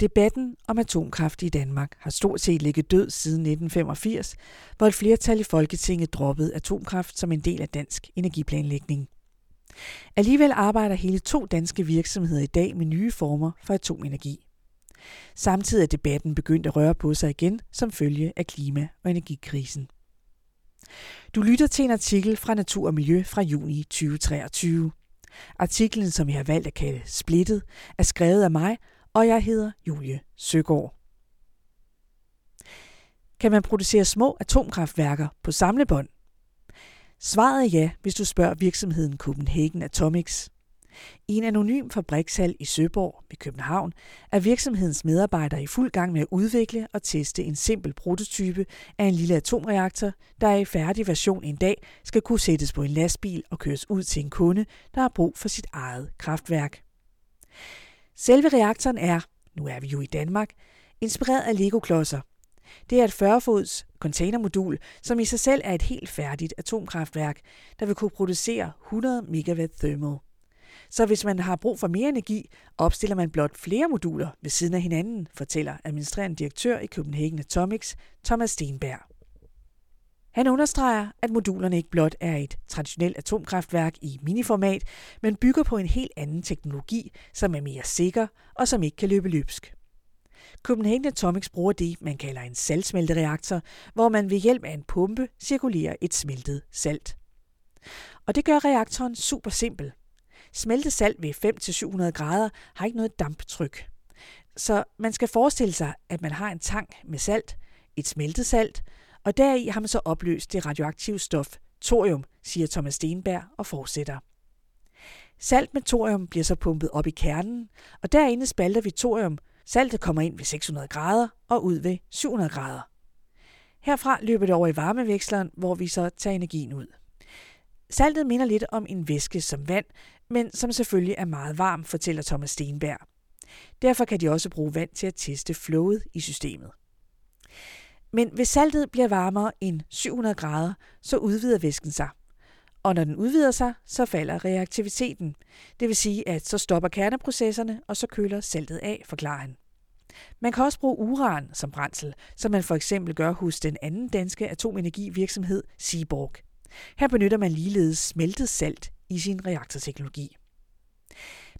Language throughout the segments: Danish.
Debatten om atomkraft i Danmark har stort set ligget død siden 1985, hvor et flertal i Folketinget droppede atomkraft som en del af dansk energiplanlægning. Alligevel arbejder hele to danske virksomheder i dag med nye former for atomenergi. Samtidig er debatten begyndt at røre på sig igen som følge af klima- og energikrisen. Du lytter til en artikel fra Natur og Miljø fra juni 2023. Artiklen, som jeg har valgt at kalde Splittet, er skrevet af mig, og jeg hedder Julie Søgaard. Kan man producere små atomkraftværker på samlebånd? Svaret er ja, hvis du spørger virksomheden Copenhagen Atomics. I en anonym fabrikshal i Søborg ved København er virksomhedens medarbejdere i fuld gang med at udvikle og teste en simpel prototype af en lille atomreaktor, der i færdig version en dag skal kunne sættes på en lastbil og køres ud til en kunde, der har brug for sit eget kraftværk. Selve reaktoren er, nu er vi jo i Danmark, inspireret af Lego-klodser. Det er et 40-fods containermodul, som i sig selv er et helt færdigt atomkraftværk, der vil kunne producere 100 megawatt thermal. Så hvis man har brug for mere energi, opstiller man blot flere moduler ved siden af hinanden, fortæller administrerende direktør i Copenhagen Atomics, Thomas Stenberg. Han understreger, at modulerne ikke blot er et traditionelt atomkraftværk i miniformat, men bygger på en helt anden teknologi, som er mere sikker og som ikke kan løbe løbsk. Copenhagen Atomics bruger det, man kalder en saltsmeltereaktor, hvor man ved hjælp af en pumpe cirkulerer et smeltet salt. Og det gør reaktoren super simpel. Smeltet salt ved 5-700 grader har ikke noget damptryk. Så man skal forestille sig, at man har en tank med salt, et smeltet salt, og deri har man så opløst det radioaktive stof thorium, siger Thomas Stenberg og fortsætter. Salt med thorium bliver så pumpet op i kernen, og derinde spalter vi thorium. Saltet kommer ind ved 600 grader og ud ved 700 grader. Herfra løber det over i varmeveksleren, hvor vi så tager energien ud. Saltet minder lidt om en væske som vand, men som selvfølgelig er meget varm, fortæller Thomas Stenberg. Derfor kan de også bruge vand til at teste flowet i systemet. Men hvis saltet bliver varmere end 700 grader, så udvider væsken sig. Og når den udvider sig, så falder reaktiviteten. Det vil sige, at så stopper kerneprocesserne, og så køler saltet af, forklarer han. Man kan også bruge uran som brændsel, som man for eksempel gør hos den anden danske atomenergivirksomhed Seaborg. Her benytter man ligeledes smeltet salt i sin reaktorteknologi.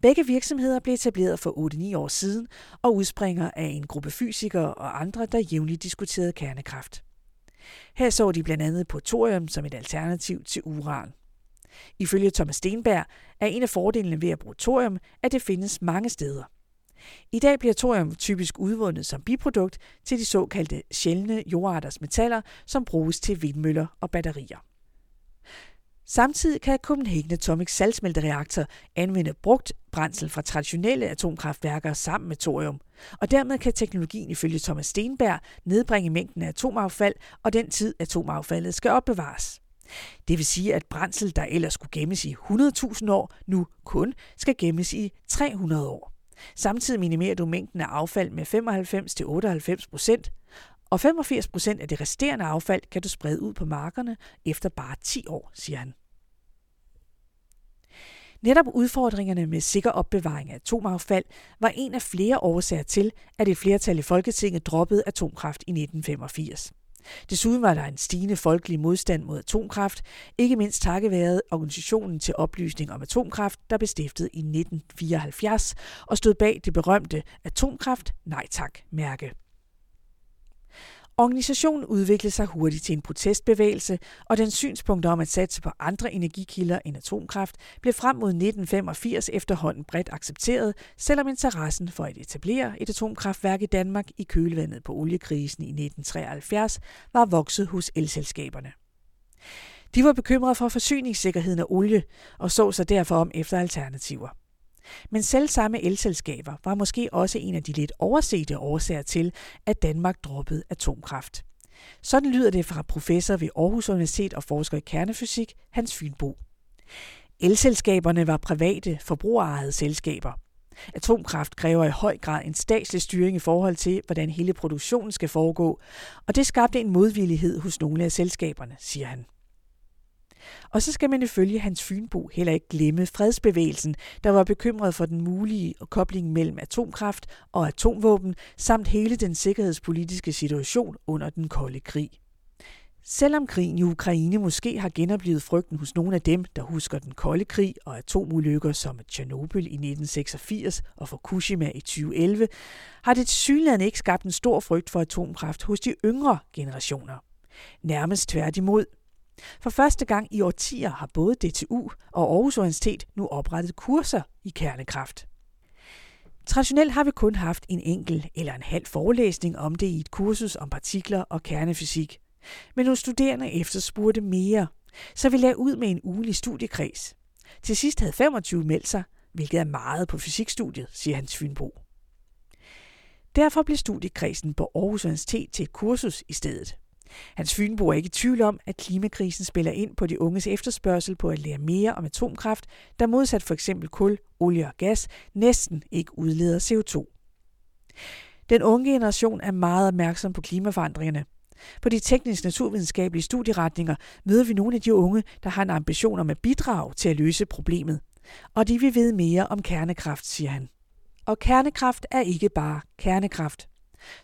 Begge virksomheder blev etableret for 8-9 år siden og udspringer af en gruppe fysikere og andre, der jævnligt diskuterede kernekraft. Her så de blandt andet på thorium som et alternativ til uran. Ifølge Thomas Stenberg er en af fordelene ved at bruge thorium, at det findes mange steder. I dag bliver thorium typisk udvundet som biprodukt til de såkaldte sjældne jordarters metaller, som bruges til vindmøller og batterier. Samtidig kan Copenhagen Atomic saltsmeltereaktor anvende brugt brændsel fra traditionelle atomkraftværker sammen med thorium. Og dermed kan teknologien ifølge Thomas Stenberg nedbringe mængden af atomaffald og den tid atomaffaldet skal opbevares. Det vil sige, at brændsel, der ellers skulle gemmes i 100.000 år, nu kun skal gemmes i 300 år. Samtidig minimerer du mængden af affald med 95-98 procent, og 85 procent af det resterende affald kan du sprede ud på markerne efter bare 10 år, siger han. Netop udfordringerne med sikker opbevaring af atomaffald var en af flere årsager til, at et flertal i Folketinget droppede atomkraft i 1985. Desuden var der en stigende folkelig modstand mod atomkraft, ikke mindst takket være organisationen til oplysning om atomkraft, der blev stiftet i 1974 og stod bag det berømte Atomkraft Nej Tak mærke. Organisationen udviklede sig hurtigt til en protestbevægelse, og den synspunkt om at satse på andre energikilder end atomkraft blev frem mod 1985 efterhånden bredt accepteret, selvom interessen for at etablere et atomkraftværk i Danmark i kølvandet på oliekrisen i 1973 var vokset hos elselskaberne. De var bekymrede for forsyningssikkerheden af olie og så sig derfor om efter alternativer. Men selv samme elselskaber var måske også en af de lidt oversete årsager til, at Danmark droppede atomkraft. Sådan lyder det fra professor ved Aarhus Universitet og forsker i kernefysik, Hans Fynbo. Elselskaberne var private, forbrugerejede selskaber. Atomkraft kræver i høj grad en statslig styring i forhold til, hvordan hele produktionen skal foregå, og det skabte en modvillighed hos nogle af selskaberne, siger han. Og så skal man ifølge Hans Fynbo heller ikke glemme fredsbevægelsen, der var bekymret for den mulige kobling mellem atomkraft og atomvåben, samt hele den sikkerhedspolitiske situation under den kolde krig. Selvom krigen i Ukraine måske har genoplevet frygten hos nogle af dem, der husker den kolde krig og atomulykker som Tjernobyl i 1986 og Fukushima i 2011, har det tilsyneladende ikke skabt en stor frygt for atomkraft hos de yngre generationer. Nærmest tværtimod. For første gang i årtier har både DTU og Aarhus Universitet nu oprettet kurser i kernekraft. Traditionelt har vi kun haft en enkelt eller en halv forelæsning om det i et kursus om partikler og kernefysik. Men nogle studerende efterspurgte mere, så vi lagde ud med en ugelig studiekreds. Til sidst havde 25 meldt sig, hvilket er meget på fysikstudiet, siger Hans Fynbo. Derfor blev studiekredsen på Aarhus Universitet til et kursus i stedet. Hans Fynbo er ikke i tvivl om, at klimakrisen spiller ind på de unges efterspørgsel på at lære mere om atomkraft, der modsat for eksempel kul, olie og gas næsten ikke udleder CO2. Den unge generation er meget opmærksom på klimaforandringerne. På de teknisk-naturvidenskabelige studieretninger møder vi nogle af de unge, der har en ambition om at bidrage til at løse problemet. Og de vil vide mere om kernekraft, siger han. Og kernekraft er ikke bare kernekraft.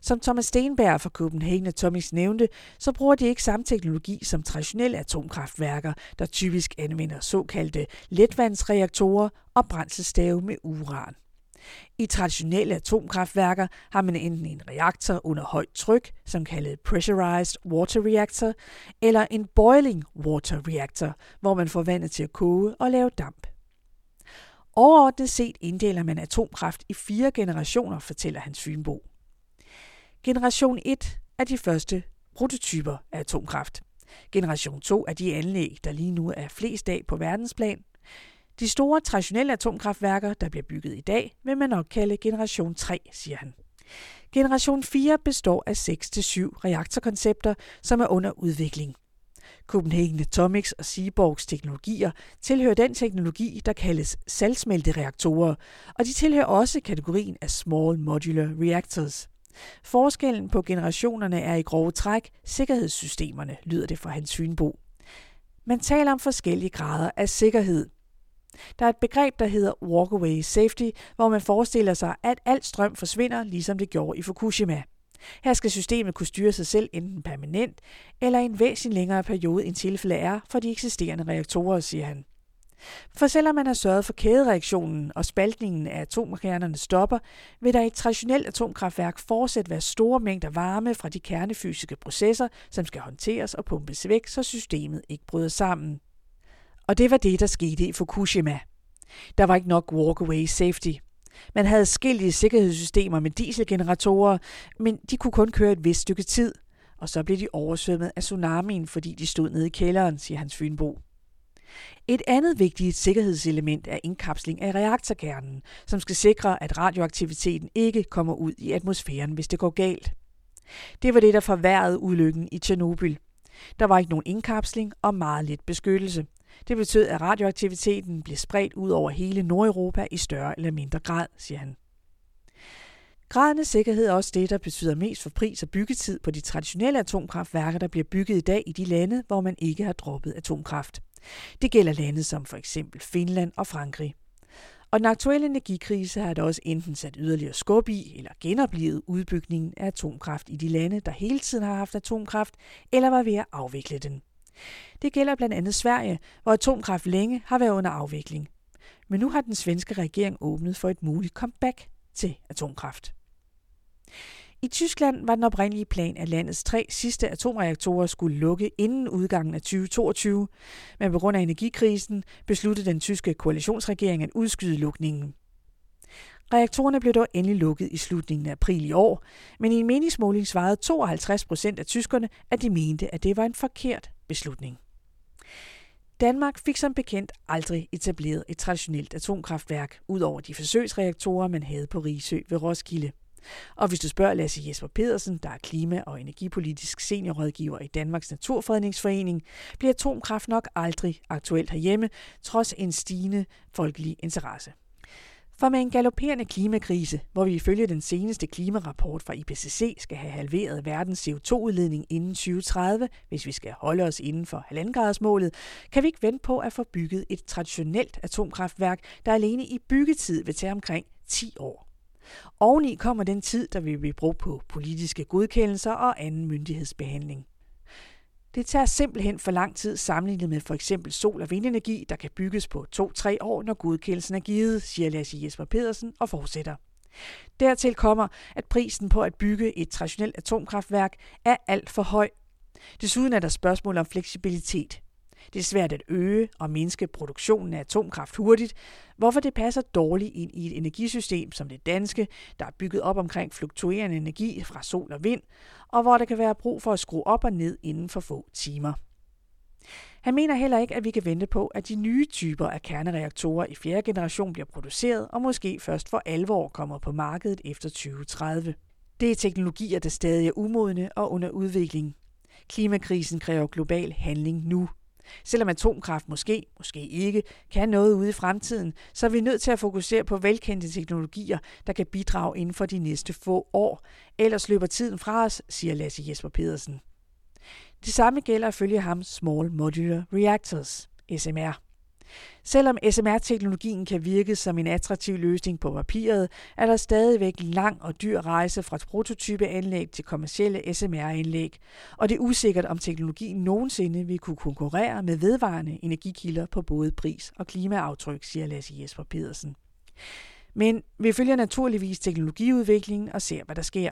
Som Thomas Stenberg fra Copenhagen Atomics nævnte, så bruger de ikke samme teknologi som traditionelle atomkraftværker, der typisk anvender såkaldte letvandsreaktorer og brændselsstave med uran. I traditionelle atomkraftværker har man enten en reaktor under højt tryk, som kaldet pressurized water reactor, eller en boiling water reactor, hvor man får vandet til at koge og lave damp. Overordnet set inddeler man atomkraft i fire generationer, fortæller Hans Fynbo. Generation 1 er de første prototyper af atomkraft. Generation 2 er de anlæg, der lige nu er flest af på verdensplan. De store traditionelle atomkraftværker, der bliver bygget i dag, vil man nok kalde generation 3, siger han. Generation 4 består af 6-7 reaktorkoncepter, som er under udvikling. Copenhagen Atomics og Seaborgs teknologier tilhører den teknologi, der kaldes saltsmeltereaktorer, og de tilhører også kategorien af Small Modular Reactors. Forskellen på generationerne er i grove træk sikkerhedssystemerne, lyder det fra Hans Synbo. Man taler om forskellige grader af sikkerhed. Der er et begreb, der hedder walkaway safety, hvor man forestiller sig, at al strøm forsvinder, ligesom det gjorde i Fukushima. Her skal systemet kunne styre sig selv enten permanent eller i en væsentlig længere periode, end tilfældet er for de eksisterende reaktorer, siger han. For selvom man har sørget for kædereaktionen og spaltningen af atomkernerne stopper, vil der i et traditionelt atomkraftværk fortsat være store mængder varme fra de kernefysiske processer, som skal håndteres og pumpes væk, så systemet ikke bryder sammen. Og det var det, der skete i Fukushima. Der var ikke nok walkaway safety. Man havde skillige sikkerhedssystemer med dieselgeneratorer, men de kunne kun køre et vist stykke tid, og så blev de oversvømmet af tsunamien, fordi de stod nede i kælderen, siger Hans Fynbo. Et andet vigtigt sikkerhedselement er indkapsling af reaktorkernen, som skal sikre, at radioaktiviteten ikke kommer ud i atmosfæren, hvis det går galt. Det var det, der forværrede ulykken i Tjernobyl. Der var ikke nogen indkapsling og meget lidt beskyttelse. Det betød, at radioaktiviteten blev spredt ud over hele Nordeuropa i større eller mindre grad, siger han. Graden af sikkerhed er også det, der betyder mest for pris og byggetid på de traditionelle atomkraftværker, der bliver bygget i dag i de lande, hvor man ikke har droppet atomkraft. Det gælder lande som for eksempel Finland og Frankrig. Og den aktuelle energikrise har da også enten sat yderligere skub i eller genoplevet udbygningen af atomkraft i de lande, der hele tiden har haft atomkraft, eller var ved at afvikle den. Det gælder blandt andet Sverige, hvor atomkraft længe har været under afvikling. Men nu har den svenske regering åbnet for et muligt comeback til atomkraft. I Tyskland var den oprindelige plan, at landets tre sidste atomreaktorer skulle lukke inden udgangen af 2022, men på grund af energikrisen besluttede den tyske koalitionsregering at udskyde lukningen. Reaktorerne blev dog endelig lukket i slutningen af april i år, men i en meningsmåling svarede 52 procent af tyskerne, at de mente, at det var en forkert beslutning. Danmark fik som bekendt aldrig etableret et traditionelt atomkraftværk, ud over de forsøgsreaktorer, man havde på Risø ved Roskilde. Og hvis du spørger Lasse Jesper Pedersen, der er klima- og energipolitisk seniorrådgiver i Danmarks Naturfredningsforening, bliver atomkraft nok aldrig aktuelt herhjemme, trods en stigende folkelig interesse. For med en galopperende klimakrise, hvor vi ifølge den seneste klimarapport fra IPCC skal have halveret verdens CO2-udledning inden 2030, hvis vi skal holde os inden for 1,5-gradersmålet, kan vi ikke vente på at få bygget et traditionelt atomkraftværk, der alene i byggetid vil tage omkring 10 år. Oveni kommer den tid, der vil blive brugt på politiske godkendelser og anden myndighedsbehandling. Det tager simpelthen for lang tid sammenlignet med for eksempel sol- og vindenergi, der kan bygges på 2-3 år, når godkendelsen er givet, siger Lasse Jesper Pedersen og fortsætter. Dertil kommer, at prisen på at bygge et traditionelt atomkraftværk er alt for høj. Desuden er der spørgsmål om fleksibilitet. Det er svært at øge og mindske produktionen af atomkraft hurtigt, hvorfor det passer dårligt ind i et energisystem som det danske, der er bygget op omkring fluktuerende energi fra sol og vind, og hvor der kan være brug for at skrue op og ned inden for få timer. Han mener heller ikke, at vi kan vente på, at de nye typer af kernereaktorer i fjerde generation bliver produceret og måske først for alvor kommer på markedet efter 2030. Det er teknologier, der stadig er umodne og under udvikling. Klimakrisen kræver global handling nu. Selvom atomkraft måske, måske ikke, kan noget ude i fremtiden, så er vi nødt til at fokusere på velkendte teknologier, der kan bidrage inden for de næste få år. Ellers løber tiden fra os, siger Lasse Jesper Pedersen. Det samme gælder følge ham Small Modular Reactors, SMR. Selvom SMR-teknologien kan virke som en attraktiv løsning på papiret, er der stadigvæk en lang og dyr rejse fra prototypeanlæg til kommercielle SMR-anlæg, og det er usikkert, om teknologien nogensinde vil kunne konkurrere med vedvarende energikilder på både pris og klimaaftryk, siger Lasse Jesper Pedersen. Men vi følger naturligvis teknologiudviklingen og ser, hvad der sker.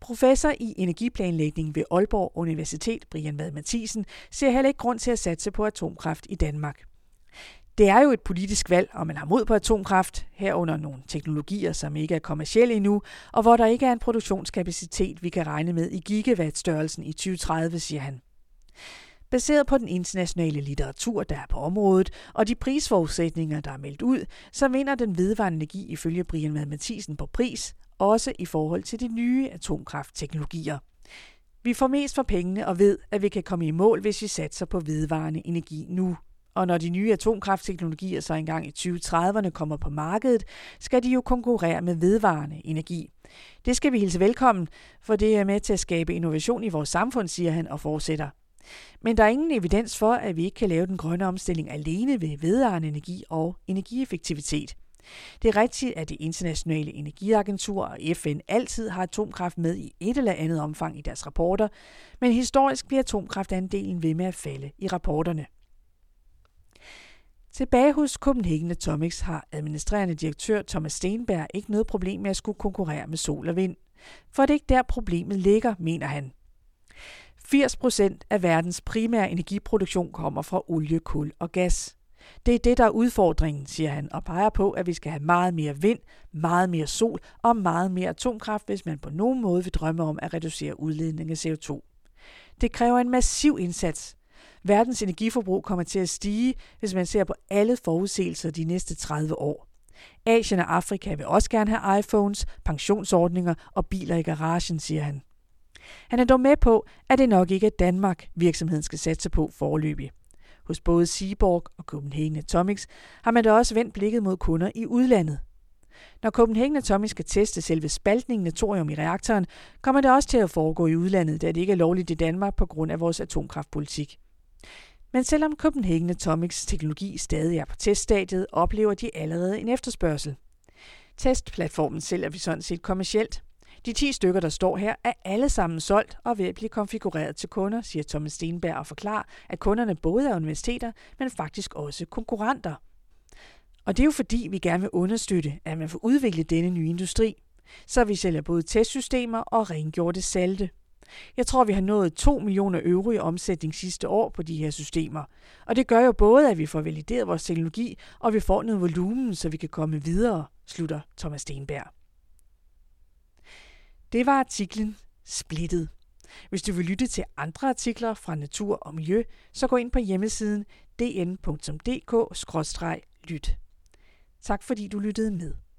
Professor i energiplanlægning ved Aalborg Universitet, Brian Vad Mathisen, ser heller ikke grund til at satse på atomkraft i Danmark. Det er jo et politisk valg, om man har mod på atomkraft, herunder nogle teknologier, som ikke er kommercielle endnu, og hvor der ikke er en produktionskapacitet, vi kan regne med i gigawatt-størrelsen i 2030, siger han. Baseret på den internationale litteratur, der er på området, og de prisforudsætninger, der er meldt ud, så vinder den vedvarende energi ifølge Brian Mathisen på pris, også i forhold til de nye atomkraftteknologier. Vi får mest for pengene og ved, at vi kan komme i mål, hvis vi satser på vedvarende energi nu. Og når de nye atomkraftteknologier så engang i 2030'erne kommer på markedet, skal de jo konkurrere med vedvarende energi. Det skal vi hilse velkommen, for det er med til at skabe innovation i vores samfund, siger han og fortsætter. Men der er ingen evidens for, at vi ikke kan lave den grønne omstilling alene ved vedvarende energi og energieffektivitet. Det er rigtigt, at det internationale energiagentur og FN altid har atomkraft med i et eller andet omfang i deres rapporter, men historisk bliver atomkraftandelen ved med at falde i rapporterne. Tilbage hos Copenhagen Atomics har administrerende direktør Thomas Stenberg ikke noget problem med at skulle konkurrere med sol og vind. For det er ikke der problemet ligger, mener han. 80 procent af verdens primære energiproduktion kommer fra olie, kul og gas. Det er det, der er udfordringen, siger han, og peger på, at vi skal have meget mere vind, meget mere sol og meget mere atomkraft, hvis man på nogen måde vil drømme om at reducere udledningen af CO2. Det kræver en massiv indsats. Verdens energiforbrug kommer til at stige, hvis man ser på alle forudsigelser de næste 30 år. Asien og Afrika vil også gerne have iPhones, pensionsordninger og biler i garagen, siger han. Han er dog med på, at det nok ikke er Danmark, virksomheden skal satse på forløbig. Hos både Seaborg og Copenhagen Atomics har man da også vendt blikket mod kunder i udlandet. Når Copenhagen Atomics skal teste selve spaltningen af thorium i reaktoren, kommer det også til at foregå i udlandet, da det ikke er lovligt i Danmark på grund af vores atomkraftpolitik. Men selvom Copenhagen Atomics teknologi stadig er på teststadiet, oplever de allerede en efterspørgsel. Testplatformen sælger vi sådan set kommercielt. De 10 stykker, der står her, er alle sammen solgt og ved at blive konfigureret til kunder, siger Thomas Stenberg og forklarer, at kunderne både er universiteter, men faktisk også konkurrenter. Og det er jo fordi, vi gerne vil understøtte, at man får udviklet denne nye industri. Så vi sælger både testsystemer og rengjorte salte. Jeg tror, vi har nået 2 millioner euro i omsætning sidste år på de her systemer. Og det gør jo både, at vi får valideret vores teknologi, og vi får noget volumen, så vi kan komme videre, slutter Thomas Stenberg. Det var artiklen Splittet. Hvis du vil lytte til andre artikler fra natur og miljø, så gå ind på hjemmesiden dn.dk-lyt. Tak fordi du lyttede med.